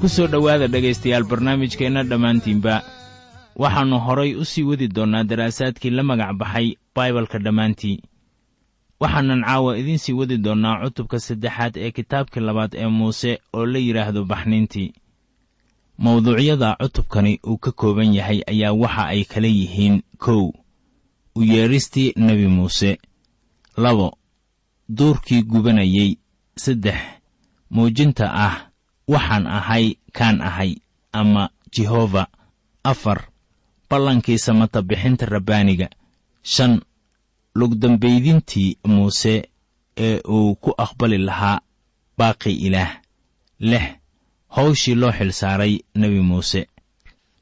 ku soo dhowaada dhegaystayaal barnaamijkeenna dhammaantiinba. Waxaannu horay u sii wadi doonnaa daraasaadkii la magac baxay baibalka dhammaantii. Waxaanan caawa idiin sii wadi doonnaa cutubka saddexaad ee kitaabkii labaad ee muuse oo la yidhaahdo baxniintii mawduucyada cutubkani uu ka kooban yahay ayaa waxa ay kala yihiin kow u yeedhistii nebi muuse. Labo duurkii gubanayey saddex muujinta ah waxaan ahay kaan ahay ama jehova afar ballankii samata bixinta rabbaaniga. Shan lugdambaydintii muuse ee uu ku aqbali lahaa baaqi ilaah. Lix hawshii loo xilsaaray nebi muuse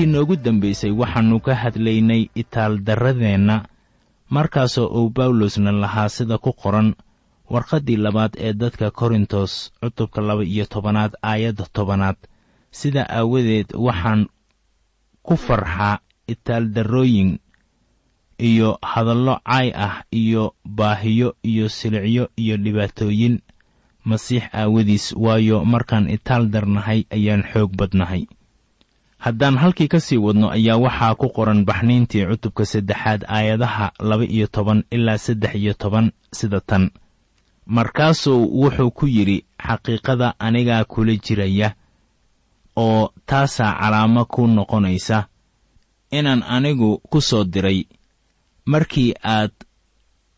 markii noogu dambaysay waxaannu ka hadlaynay itaaldarradeenna markaasoo uu bawlosna lahaa sida ku qoran warqaddii labaad ee dadka korintos cutubka laba iyo tobanaad aayadda tobanaad. Sida aawadeed waxaan ku farxaa itaaldarrooyin iyo hadallo caay ah iyo baahiyo iyo silicyo iyo dhibaatooyin. Masiix aawadiis waayo markaan itaal darnahay ayaan xoog badnahay haddaan halkii ka sii wadno ayaa waxaa ku qoran baxniintii cutubka saddexaad aayadaha laba iyo toban ilaa saddex iyo toban sida tan. Markaasuu wuxuu ku yidhi xaqiiqada anigaa kula jiraya oo taasaa calaamo ku noqonaysa inaan anigu ku soo diray. Markii aad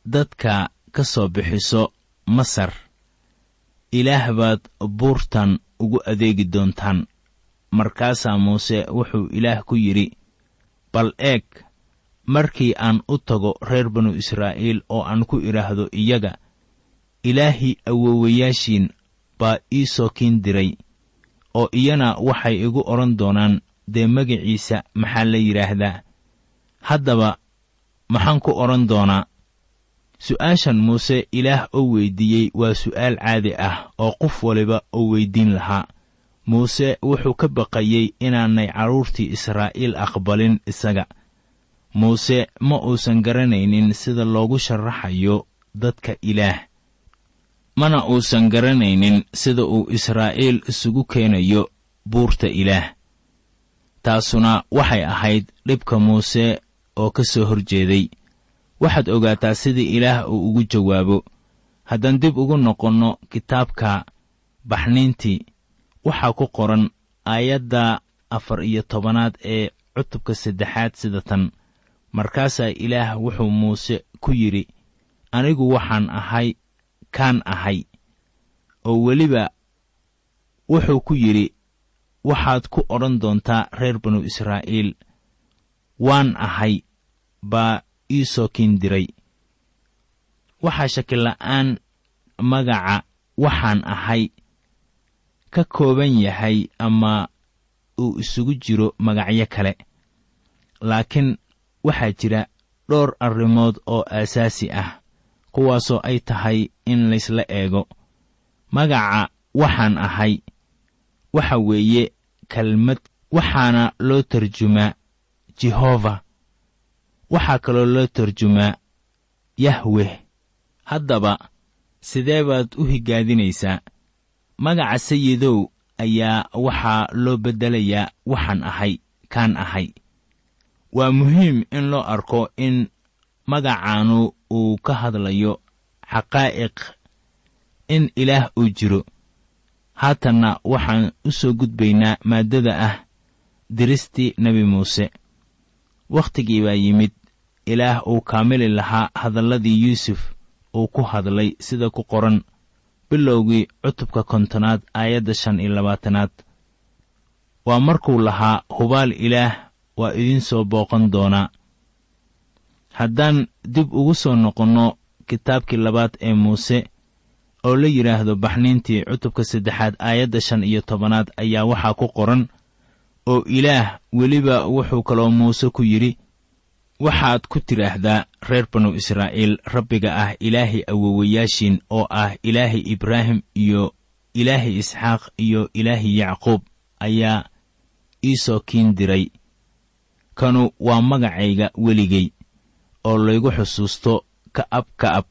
dadka ka soo bixiso masar ilaah baad buurtan ugu adeegi doontaan markaasaa muuse wuxuu ilaah ku yidhi bal eeg markii aan u tago reer banu israa'iil oo aan ku idhaahdo iyaga ilaahii awoowayaashiin baa ii soo kiin diray oo iyana waxay igu odhan doonaan dee magiciisa maxaa la yidhaahdaa? Haddaba maxaan ku odhan doonaa su'aashan muuse ilaah oo weyddiiyey waa su'aal caadi ah oo qof waliba oo weyddiin lahaa muuse wuxuu ka baqayey inaanay carruurtii israa'iil aqbalin isaga. Muuse ma uusan garanaynin sida loogu sharaxayo dadka ilaah. Mana uusan garanaynin sida uu israa'iil isugu keenayo buurta ilaah. Taasuna waxay ahayd dhibka muuse oo ka soo hor jeeday waxaad ogaataa sidii ilaah uu ugu jawaabo. Haddaan dib ugu noqonno kitaabka baxniintii waxaa ku qoran aayadda afar iyo tobanaad ee cutubka saddexaad sida tan. Markaasaa ilaah wuxuu muuse ku yidhi anigu waxaan ahay kaan ahay. Oo weliba wuxuu ku yidhi waxaad ku odhan doontaa reer banu israa'iil waan ahay baa ii soo kiin diray. Waxaa shakila'aan magaca waxaan ahay ka kooban yahay ama uu isugu jiro magacyo kale. Laakiin waxaa jira dhowr arrimood oo aasaasi ah kuwaasoo ay tahay in laysla eego. Magaca waxaan ahay waxa weeye kelmad waxaana loo tarjumaa jehova waxaa kaloo loo tarjumaa yahweh. Haddaba sidee baad u higaadinaysaa magaca sayidow ayaa waxaa loo beddelayaa waxaan ahay kaan ahay. Waa muhiim in loo arko in magacaanu uu ka hadlayo xaqaa'iq in ilaah uu jiro. Haatanna waxaan u soo gudbaynaa maaddada ah diristii nebi muuse. Wakhtigii baa yimid ilaah uu kaamili lahaa hadalladii yuusuf uu ku hadlay sida ku qoran bilowgii cutubka kontonaad aayadda shan iyo labaatanaad. Waa markuu lahaa hubaal ilaah waa idiin soo booqan doonaa haddaan dib ugu soo noqonno kitaabkii labaad ee muuse oo la yidhaahdo baxniintii cutubka saddexaad aayadda shan iyo tobanaad ayaa waxaa ku qoran oo ilaah weliba wuxuu kaloo muuse ku yidhi waxaad ku tidhaahdaa reer banu israa'iil rabbiga ah ilaahay awowayaashiin oo ah ilaahay ibraahim iyo ilaahay isxaaq iyo ilaahay yacquub ayaa ii soo kiin diray. Kanu waa magacayga weligay oo laygu xusuusto ka'ab ka'ab.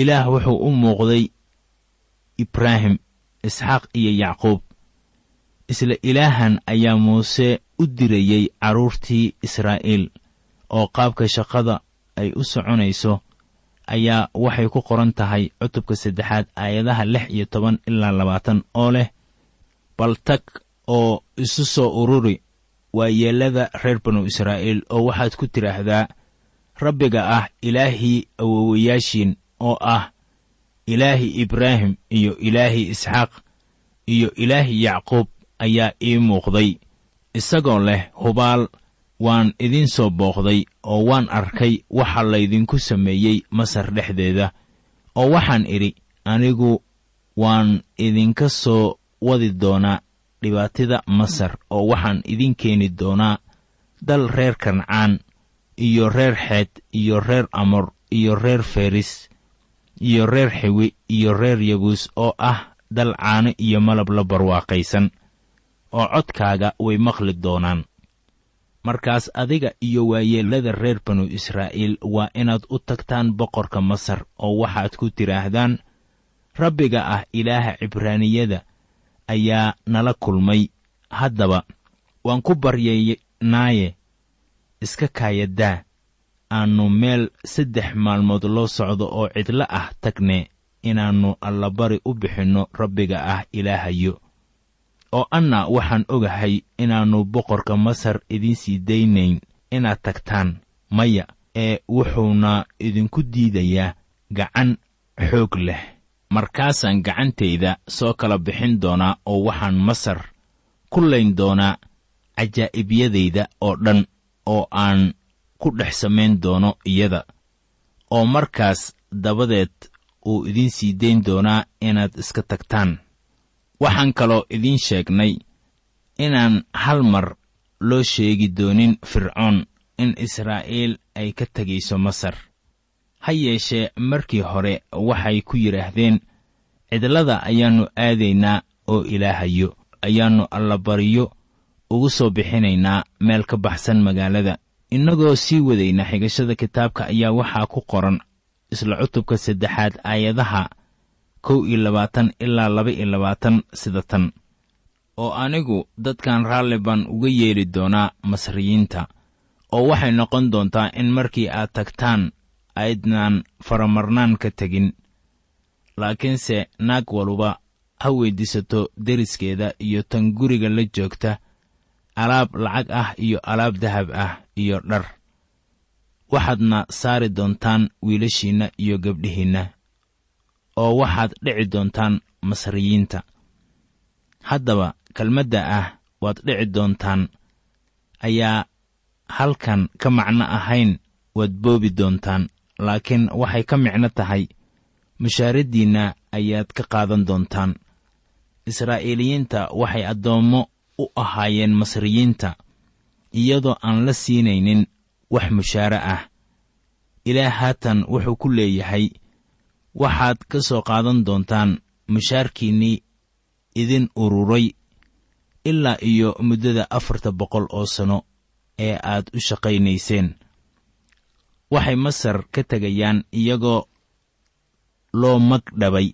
Ilaah wuxuu u muuqday ibraahim isxaaq iyo yacquub. Isla ilaahan ayaa muuse u dirayey carruurtii israa'iil oo qaabka shaqada ay u soconayso ayaa waxay ku qoran tahay cutubka saddexaad aayadaha lix iyo toban ilaa labaatan oo leh bal tag oo isu soo ururi waa yeellada reer banu israa'iil oo waxaad ku tidhaahdaa rabbiga ah ilaahii awowayaashiin oo ah ilaahi ibraahim iyo ilaahi isxaaq iyo ilaahi yacquub ayaa ii muuqday. Isagoo leh hubaal waan idiin soo booqday oo waan arkay waxa laydinku sameeyey masar dhexdeeda oo waxaan idhi anigu waan idinka soo wadi doonaa dhibaatida masar oo waxaan idin keeni doonaa dal reer kancaan iyo reer xeed iyo reer amor iyo reer feris iyo reer xiwi iyo reer yabuus oo ah dal caano iyo malab la barwaaqaysan oo codkaaga way maqli doonaan markaas adiga iyo waayeellada reer banu israa'iil waa inaad u tagtaan boqorka masar oo waxaad ku tidhaahdaan rabbiga ah ilaaha cibraaniyada ayaa nala kulmay. Haddaba waan ku baryaynaaye. Iska kaayadaa aannu meel saddex maalmood loo socdo oo cidlo ah tagne inaannu allabari u bixinno rabbiga ah ilaahayo oo anna waxaan ogahay inaannu boqorka masar idiin sii daynayn inaad tagtaan maya ee wuxuuna idinku diidayaa gacan xoog leh. Markaasaan gacantayda soo kala bixin doonaa oo waxaan masar ku layn doonaa cajaa'ibiyadayda oo dhan oo aan ku dhex samayn doono iyada oo markaas dabadeed uu idiin sii dayn doonaa inaad iska tagtaan waxaan kaloo idiin sheegnay inaan hal mar loo sheegi doonin fircoon in israa'iil ay ka tegayso masar. Ha yeeshee markii hore waxay ku yidhaahdeen cidlada ayaannu aadaynaa oo ilaahayo ayaannu allabariyo ugu soo bixinaynaa meel ka baxsan magaalada. Innagoo sii wadayna xigashada kitaabka ayaa waxaa ku qoran isla cutubka saddexaad aayadaha kow iyo labaatan ilaa laba iyo labaatan sida tan. Oo anigu dadkan raalli baan uga yeeli doonaa masriyiinta oo waxay noqon doontaa in markii aad tagtaan aydnaan faramarnaan ka tegin. Laakiinse naag waluba ha weyddiisato deriskeeda iyo tan guriga la joogta alaab lacag ah iyo alaab dahab ah iyo dhar. Waxaadna saari doontaan wiilashiinna iyo gabdhihiinna oo waxaad dhici doontaan masriyiinta. Haddaba kelmadda ah waad dhici doontaan. Ayaa halkan ka macno ahayn waad boobi doontaan. Laakiin waxay ka micno tahay mushaaraddiinna ayaad ka qaadan doontaan. Israa'iiliyiinta waxay addoommo u ahaayeen masriyiinta iyadoo aan la siinaynin wax mushaare ah. Ilaah haatan wuxuu ku leeyahay waxaad ka soo qaadan doontaan mushaarkiinnii idin ururay ilaa iyo muddada afarta boqol oo sanno ee aad u shaqaynayseen. Waxay masar ka tegayaan iyagoo loo mag dhabay.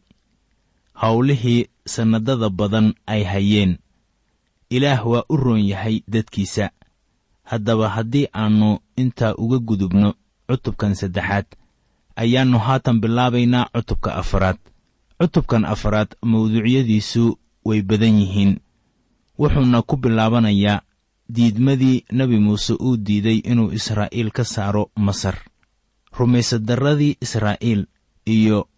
Howlihii sannadada badan ay hayeen. Ilaah waa u roon yahay dadkiisa. Haddaba haddii aannu intaa uga gudubno cutubkan saddexaad ayaannu haatan bilaabaynaa cutubka afaraad. Cutubkan afaraad mawduucyadiisu way badan yihiin. Wuxuuna ku bilaabanayaa diidmadii nebi muuse uu diiday inuu israa'iil ka saaro masar. Rumaysadarradii israa'iil iyo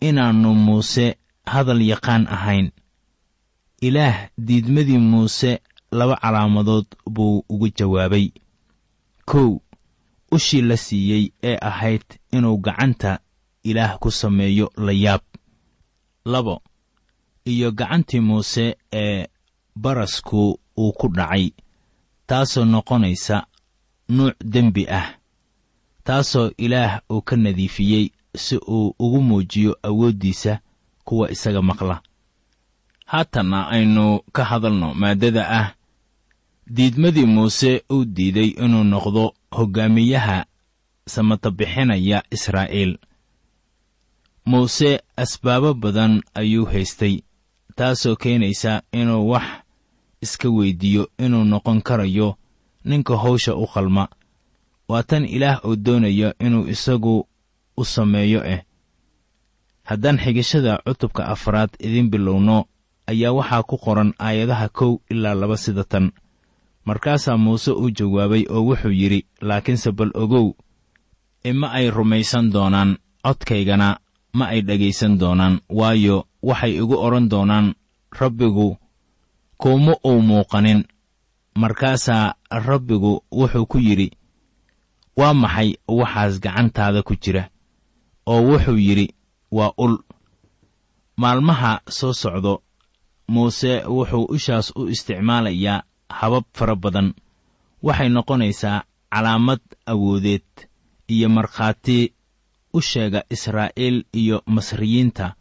inaannu muuse hadal yaqaan ahayn. Ilaah diidmadii muuse laba calaamadood buu ugu jawaabay. Kow ushii la siiyey ee ahayd inuu gacanta ilaah ku sameeyo la yaab labo iyo gacantii muuse ee barasku uu ku dhacay taasoo noqonaysa nuuc dembi ah taasoo ilaah uu ka nadiifiyey si uu ugu muujiyo awooddiisa kuwa isaga maqla. Haatanna aynu ka hadalno maaddada ah. Diidmadii muuse uu diiday inuu noqdo hoggaamiyaha samatabixinaya israa'iil. Muuse asbaabo badan ayuu haystay taasoo keenaysa inuu wax iska weyddiiyo inuu noqon karayo ninka hawsha u qalma. Waa tan ilaah uu doonayo inuu isagu u sameeyo eh. Haddaan xigashada cutubka afraad idiin bilowno ayaa waxaa ku qoran aayadaha kow ilaa laba sida tan markaasaa muuse uu jawaabay oo wuxuu yidhi laakiinse bal ogow ima ay rumaysan doonaan codkaygana ma ay dhegaysan doonaan waayo waxay igu odhan doonaan rabbigu kuuma uu muuqanin. Markaasaa rabbigu wuxuu ku yidhi waa maxay waxaas gacantaada ku jira? Oo wuxuu yidhi waa ul. Maalmaha soo socdo muuse wuxuu ushaas u isticmaalayaa habab fara badan. Waxay noqonaysaa calaamad awoodeed iyo markhaati u sheega israa'iil iyo masriyiinta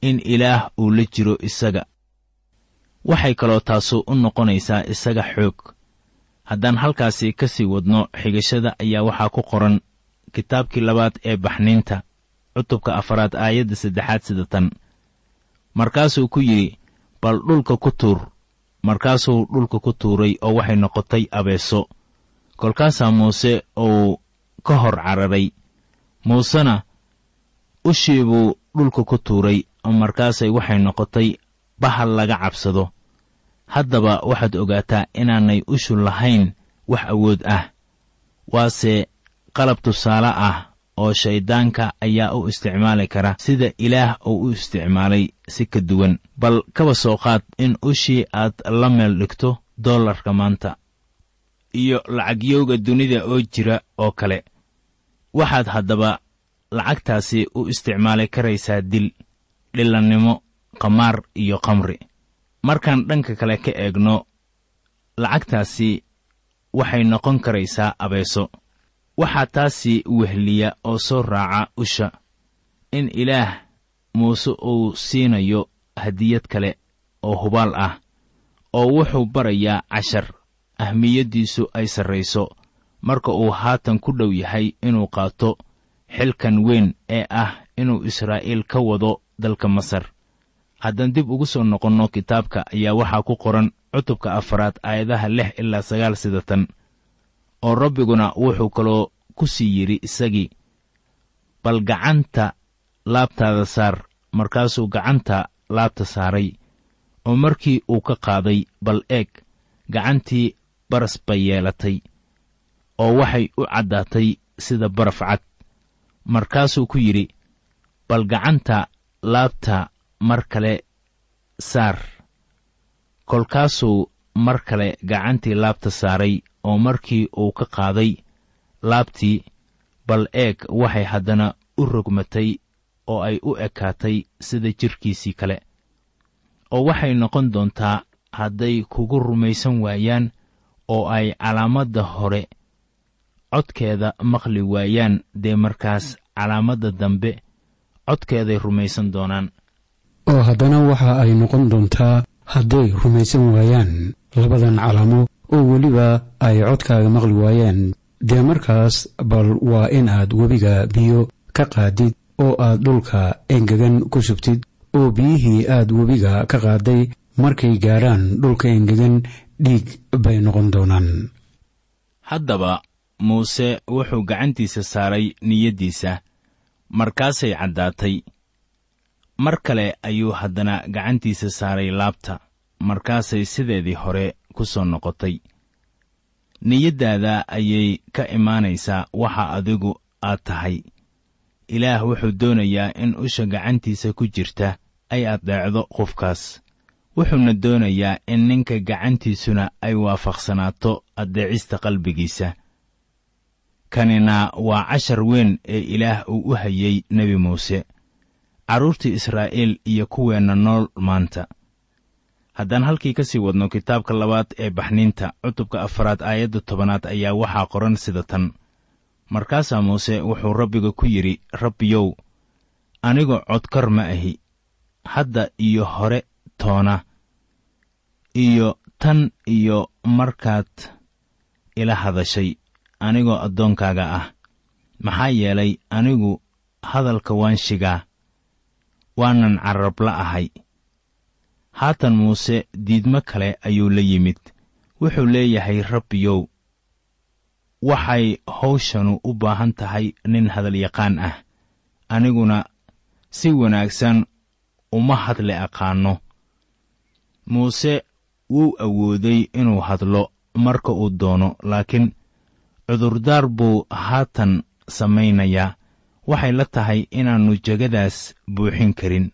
in ilaah uu la jiro isaga. Waxay kaloo taasu u noqonaysaa isaga xoog. Haddaan halkaasi ka sii wadno xigashada ayaa waxaa ku qoran kitaabkii labaad ee baxniinta cutubka afaraad aayadda saddexaad sida tan markaasuu ku yidhi bal dhulka ku tuur markaasuu dhulka ku tuuray oo waxay noqotay abeeso. Kolkaasaa muuse uu ka hor cararay. Muusena ushii buu dhulka ku tuuray oo markaasay waxay noqotay bahal laga cabsado. Haddaba waxaad ogaataa inaanay ushu lahayn wax awood ah. Waase qalab tusaale ah oo shayddaanka ayaa u isticmaali kara sida ilaah uu u isticmaalay si ka duwan. Bal kaba soo qaad in ushii aad la meel dhigto dollarka maanta iyo lacagyowga dunida oo jira oo kale. Waxaad haddaba lacagtaasi u isticmaali karaysaa dil dhilannimo qamaar iyo qamri. Markaan dhanka kale ka eegno lacagtaasi waxay noqon karaysaa abeeso waxaa taasi wehliya oo soo raaca usha. In ilaah muuse uu siinayo hadiyad kale oo hubaal ah oo wuxuu barayaa cashar. Ahmiyaddiisu ay sarrayso marka uu haatan ku dhow yahay inuu qaato xilkan weyn ee ah inuu israa'iil ka wado dalka masar. Haddaan dib ugu soo noqonno kitaabka ayaa waxaa ku qoran cutubka afaraad aayadaha lix ilaa sagaal sidatan oo rabbiguna wuxuu kaloo ku sii yidhi isagii bal gacanta laabtaada saar markaasuu gacanta laabta saaray oo markii uu ka qaaday bal eeg gacantii baras bay yeelatay oo waxay u caddaatay sida baraf cad. Markaasuu ku yidhi bal gacanta laabta mar kale saar kolkaasuu mar kale gacantii laabta saaray oo markii uu ka qaaday laabtii bal eeg waxay haddana u rogmatay oo ay u ekaatay sida jidhkiisii kale. Oo waxay noqon doontaa hadday kugu rumaysan waayaan oo ay calaamadda hore codkeeda maqli waayaan dee markaas calaamadda dambe codkeeday rumaysan doonaan. Oo haddana waxa ay noqon doontaa hadday rumaysan waayaan labadan calaamo oo weliba ay codkaaga maqli waayaan dee markaas bal waa in aad webiga biyo ka qaadid oo aad dhulka engegan ku subtid oo biyihii aad webiga ka qaaday markay gaadhaan dhulka engegan dhiig bay noqon doonaan. Haddaba muuse wuxuu gacantiisa saaray niyaddiisa. Markaasay caddaatay. Mar kale ayuu haddana gacantiisa saaray laabta markaasay sideedii hore ku soo noqotay. Niyaddaada ayay ka imaanaysaa waxa adigu aad tahay. Ilaah wuxuu doonayaa in usha gacantiisa ku jirta ay addeecdo qofkaas. Wuxuuna doonayaa in ninka gacantiisuna ay waafaqsanaato addeecista qalbigiisa. Kanina waa cashar weyn ee ilaah uu u hayey nebi muuse. Carruurtii israa'iil iyo kuweenna nool maanta haddaan halkii ka sii wadno kitaabka labaad ee baxniinta cutubka afaraad aayadda tobanaad ayaa waxaa qoran sida tan. Markaasaa muuse wuxuu rabbiga ku yidhi rabbiyow anigu codkar ma ahi. Hadda iyo hore toona iyo tan iyo markaad ila hadashay anigoo addoonkaaga ah. Maxaa yeelay anigu hadalka waan shigaa waanan carrabla ahay haatan muuse diidmo kale ayuu la yimid. Wuxuu leeyahay rabbiyow waxay hawshanu u baahan tahay nin hadalyaqaan ah. Aniguna si wanaagsan uma hadli aqaanno muuse wuu awooday inuu hadlo marka uu doono laakiin cudurdaar buu haatan samaynayaa. Waxay la tahay inaannu jegadaas buuxin karin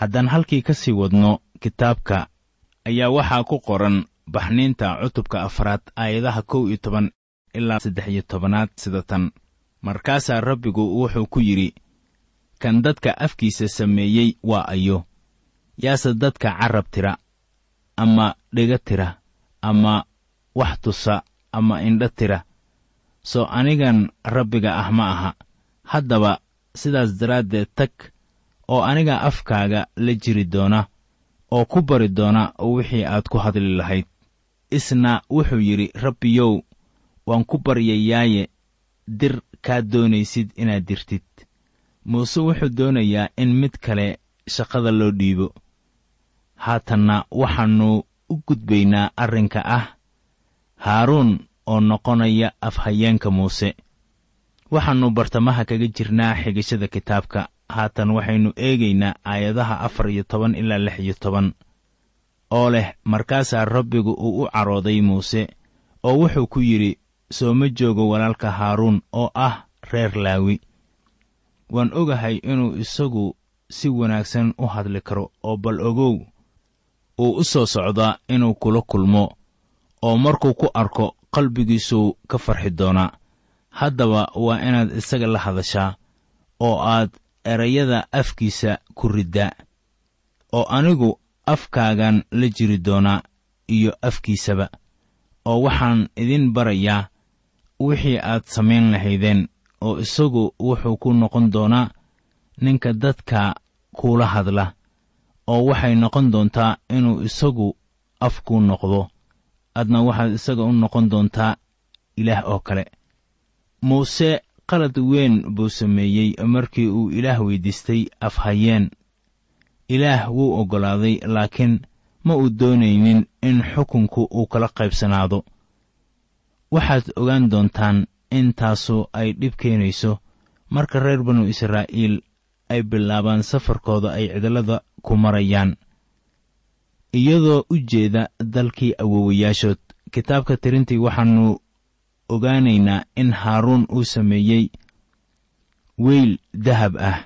haddaan halkii ka sii wadno kitaabka ayaa waxaa ku qoran baxniinta cutubka afraad aayadaha kow iyo toban ilaa saddex iyo tobanaad sida tan. Markaasaa rabbigu wuxuu ku yidhi kan dadka afkiisa sameeyey waa ayo. Yaase dadka carrab tira ama dhiga tira ama wax tusa ama indho tira. Soo anigan rabbiga ah ma aha. Haddaba sidaas daraaddeed tag oo aniga afkaaga la jiri doona oo ku bari doona wixii aad ku hadli lahayd. Isna wuxuu yidhi rabbiyow waan ku baryayaaye dir kaa doonaysid inaad dirtid. Muuse wuxuu doonayaa in mid kale shaqada loo dhiibo. Haatanna waxaannu u gudbaynaa arrinka ah haaruun oo noqonaya afhayeenka muuse. Waxaannu bartamaha kaga jirnaa xigashada kitaabka haatan waxaynu eegaynaa aayadaha afar iyo toban ilaa lix iyo toban oo leh markaasaa rabbigu uu u carooday muuse oo wuxuu ku yidhi soo ma joogo walaalka haaruun oo ah reer laawi. Waan ogahay inuu isagu si wanaagsan u hadli karo oo bal ogow uu u soo socdaa inuu kula kulmo oo markuu ku arko qalbigiisuu ka farxi doonaa. Haddaba waa inaad isaga la hadashaa oo aad erayada afkiisa ku riddaa oo anigu afkaagan la jiri doonaa iyo afkiisaba oo waxaan idin barayaa wixii aad samayn lahaydeen oo isagu wuxuu ku noqon doonaa ninka dadka kuula hadla oo waxay noqon doontaa inuu isagu afkuu noqdo. Adna waxaad isaga u noqon doontaa ilaah oo kale. Muuse qalad weyn buu sameeyey markii uu ilaah weyddiistay afhayeen. Ilaah wuu oggolaaday laakiin ma uu doonaynin in xukunku uu kala qaybsanaado. Waxaad ogaan doontaan in taasu ay dhib keenayso. Marka reer banu israa'iil ay bilaabaan safarkooda ay cidlada ku marayaan. Iyadoo u jeeda dalkii awowayaashood kitaabka tirintii waxaannu ogaanaynaa in haaruun uu sameeyey weyl dahab ah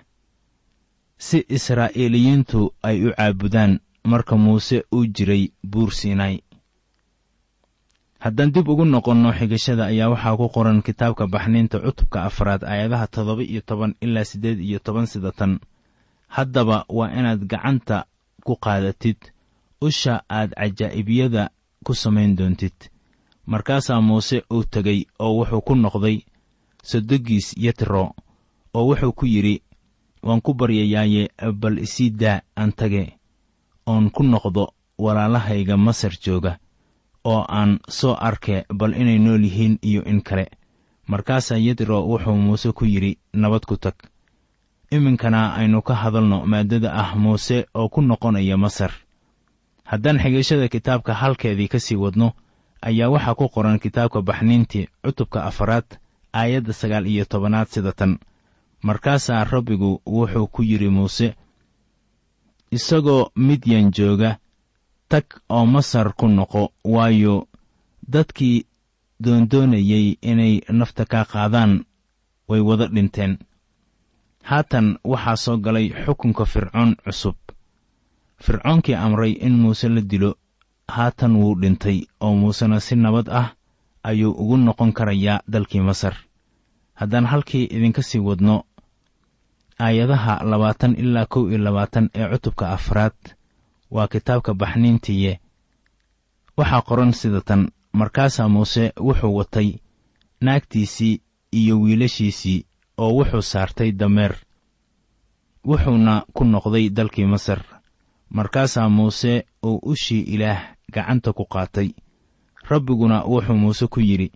si israa'iiliyiintu ay u caabudaan marka muuse uu jiray buur siinay haddaan dib ugu noqonno xigashada ayaa waxaa ku qoran kitaabka baxniinta cutubka afraad aayadaha toddoba iyo toban ilaa siddeed iyo toban sida tan. Haddaba waa inaad gacanta ku qaadatid usha aad cajaa'ibiyada ku samayn doontid markaasaa muuse uu tegey oo wuxuu ku noqday sodogiis yetro oo wuxuu ku yidhi waan ku baryayaaye bal isii daa aan tage oon ku noqdo walaalahayga masar jooga oo aan soo arke bal inay nool yihiin iyo in kale. Markaasaa yetro wuxuu muuse ku yidhi nabad ku tag. Iminkana aynu ka hadalno maaddada ah muuse oo ku noqonaya masar. Haddaan xigashada kitaabka halkeedii ka sii wadno ayaa waxaa ku qoran kitaabka baxniintii cutubka afaraad aayadda sagaal iyo tobanaad sida tan. Markaasaa rabbigu wuxuu ku yidhi muuse isagoo midyan jooga tag oo masar ku noqo waayo dadkii doondoonayey inay nafta kaa qaadaan way wada dhinteen. Haatan waxaa soo galay xukunka fircoon cusub. Fircoonkii amray in muuse la dilo haatan wuu dhintay oo muusena si nabad ah ayuu ugu noqon karayaa dalkii masar. Haddaan halkii idinka sii wadno aayadaha labaatan ilaa kow iyo labaatan ee cutubka afraad waa kitaabka baxniintiiye waxaa qoran sida tan markaasaa muuse wuxuu watay naagtiisii iyo wiilashiisii oo wuxuu saartay dameer wuxuuna ku noqday dalkii masar markaasaa muuse uu ushii ilaah gacanta ku qaatay. Rabbiguna wuxuu muuse ku yidhi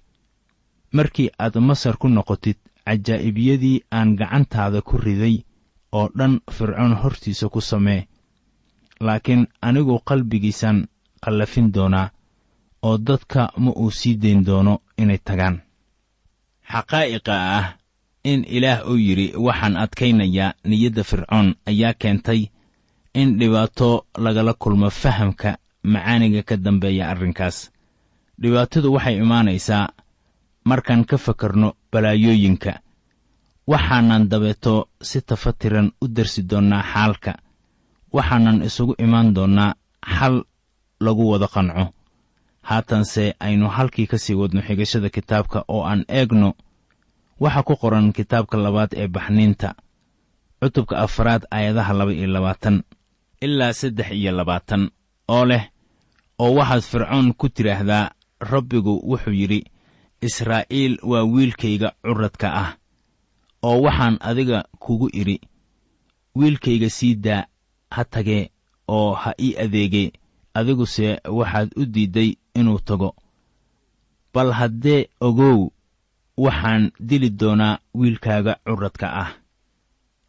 markii aad masar ku noqotid cajaa'ibiyadii aan gacantaada ku riday oo dhan fircoon hortiisa ku samee. Laakiin anigu qalbigiisaan qallafin doonaa oo dadka ma uu sii dayn doono inay tagaan. Xaqaa'iqa ah in ilaah uu yidhi waxaan adkaynayaa niyadda fircoon ayaa keentay in dhibaato lagala kulmo fahamka macaaniga ka dambeeya arrinkaas. Dhibaatadu waxay imaanaysaa markaan ka fakarno balaayooyinka waxaanan dabeeto si tafatiran u darsi doonnaa xaalka waxaanan isugu imaan doonnaa xal lagu wada qanco. Haatanse aynu halkii ka sii wadno xigashada kitaabka oo aan eegno waxa ku qoran kitaabka labaad ee baxniinta cutubka afraad aayadaha laba iyo labaatan ilaa saddex iyo labaatan oo leh oo waxaad fircoon ku tidhaahdaa rabbigu wuxuu yidhi israa'iil waa wiilkayga curadka ah oo waxaan adiga kugu idhi wiilkayga sii daa ha tagee oo ha ii adeegee adiguse waxaad u diidday inuu tago. Bal haddee ogow waxaan dili doonaa wiilkaaga curadka ah.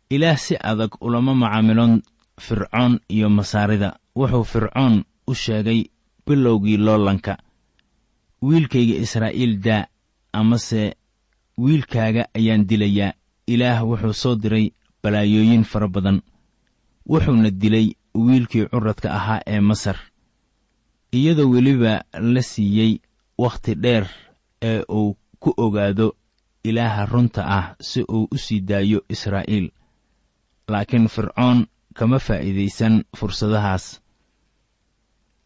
Ilaah si adag ulama macaamiloon fircoon iyo masaarida. Wuxuu fircoon u sheegay bilowgii loolanka. Wiilkayga israa'iil daa amase wiilkaaga ayaan dilayaa ilaah wuxuu soo diray balaayooyin fara badan. Wuxuuna dilay wiilkii curadka ahaa ee masar. Iyadoo weliba la siiyey wakhti dheer ee uu ku ogaado ilaaha runta ah si uu u sii daayo israa'iil. Laakiin fircoon kama faa'iidaysan fursadahaas.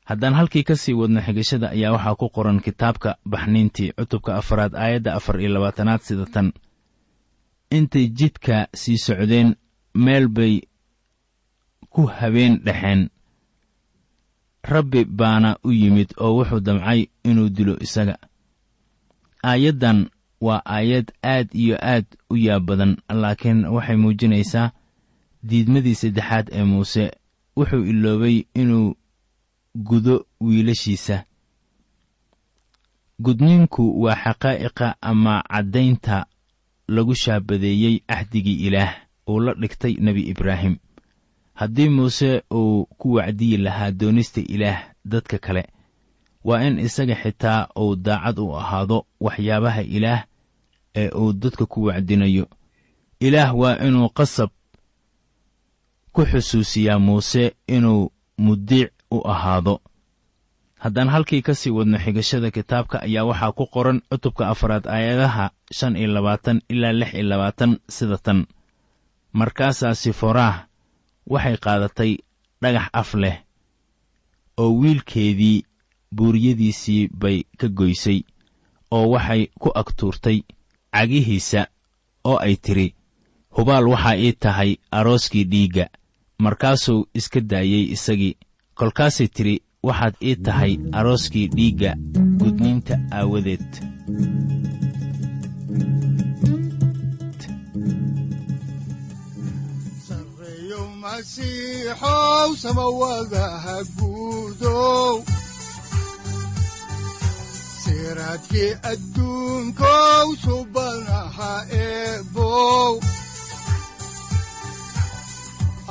Haddaan halkii ka sii wadno xigashada ayaa waxaa ku qoran kitaabka baxniintii cutubka afaraad aayadda afar iyo labaatanaad sida tan. Intay jidka sii socdeen meel bay ku habeen dhexeen. Rabbi baana u yimid oo wuxuu damcay inuu dilo isaga. Aayaddan waa aayad aad iyo aad u yaab badan laakiin waxay muujinaysaa diidmadii saddexaad ee muuse wuxuu iloobay inuu gudo wiilashiisa. Gudniinku waa xaqaa'iqa ama caddaynta lagu shaabadeeyey axdigii ilaah uu la dhigtay nebi ibraahim. Haddii muuse uu ku wacdiyi lahaa doonista ilaah dadka kale waa in isaga xitaa uu daacad u ahaado waxyaabaha ilaah ee uu dadka ku wacdinayo. Ilaah waa inuu qasab ku xusuusiyaa muuse inuu mudiic u ahaado. Haddaan halkii ka sii wadno xigashada kitaabka ayaa waxaa ku qoran cutubka afaraad aayadaha shan iyo labaatan ilaa lix iyo labaatan sida tan. Markaasaa siforaah waxay qaadatay dhagax af leh oo wiilkeedii buuriyadiisii bay ka goysay oo waxay ku agtuurtay cagihiisa oo ay tidhi hubaal waxaa ii tahay arooskii dhiigga markaasuu iska daayey isagii. kolkaasay tidhi waxaad ii tahay arooskii dhiigga gudniinta aawadeed. Siraadkii adduunkow subanaha eebow